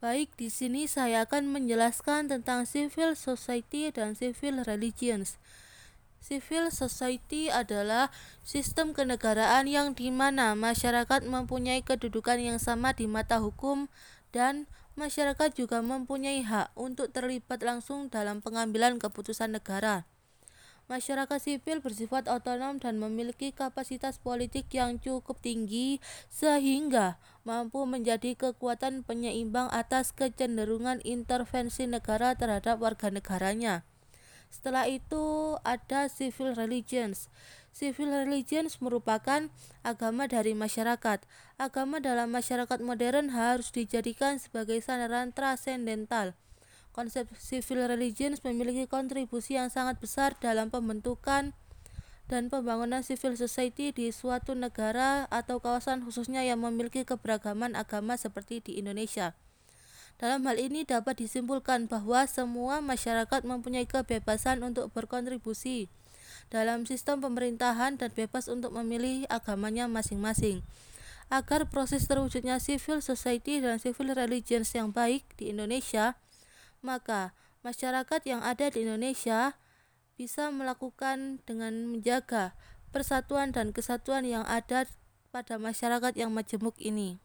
Baik, di sini saya akan menjelaskan tentang civil society dan civil religions. Civil society adalah sistem kenegaraan yang di mana masyarakat mempunyai kedudukan yang sama di mata hukum dan masyarakat juga mempunyai hak untuk terlibat langsung dalam pengambilan keputusan negara. Masyarakat sipil bersifat otonom dan memiliki kapasitas politik yang cukup tinggi sehingga mampu menjadi kekuatan penyeimbang atas kecenderungan intervensi negara terhadap warga negaranya. Setelah itu ada civil religions. Civil religions merupakan agama dari masyarakat. Agama dalam masyarakat modern harus dijadikan sebagai sandaran transendental Konsep civil religions memiliki kontribusi yang sangat besar dalam pembentukan dan pembangunan civil society di suatu negara atau kawasan khususnya yang memiliki keberagaman agama seperti di Indonesia. Dalam hal ini dapat disimpulkan bahwa semua masyarakat mempunyai kebebasan untuk berkontribusi dalam sistem pemerintahan dan bebas untuk memilih agamanya masing-masing. Agar proses terwujudnya civil society dan civil religions yang baik di Indonesia, maka masyarakat yang ada di Indonesia bisa melakukan dengan menjaga persatuan dan kesatuan yang ada pada masyarakat yang majemuk ini.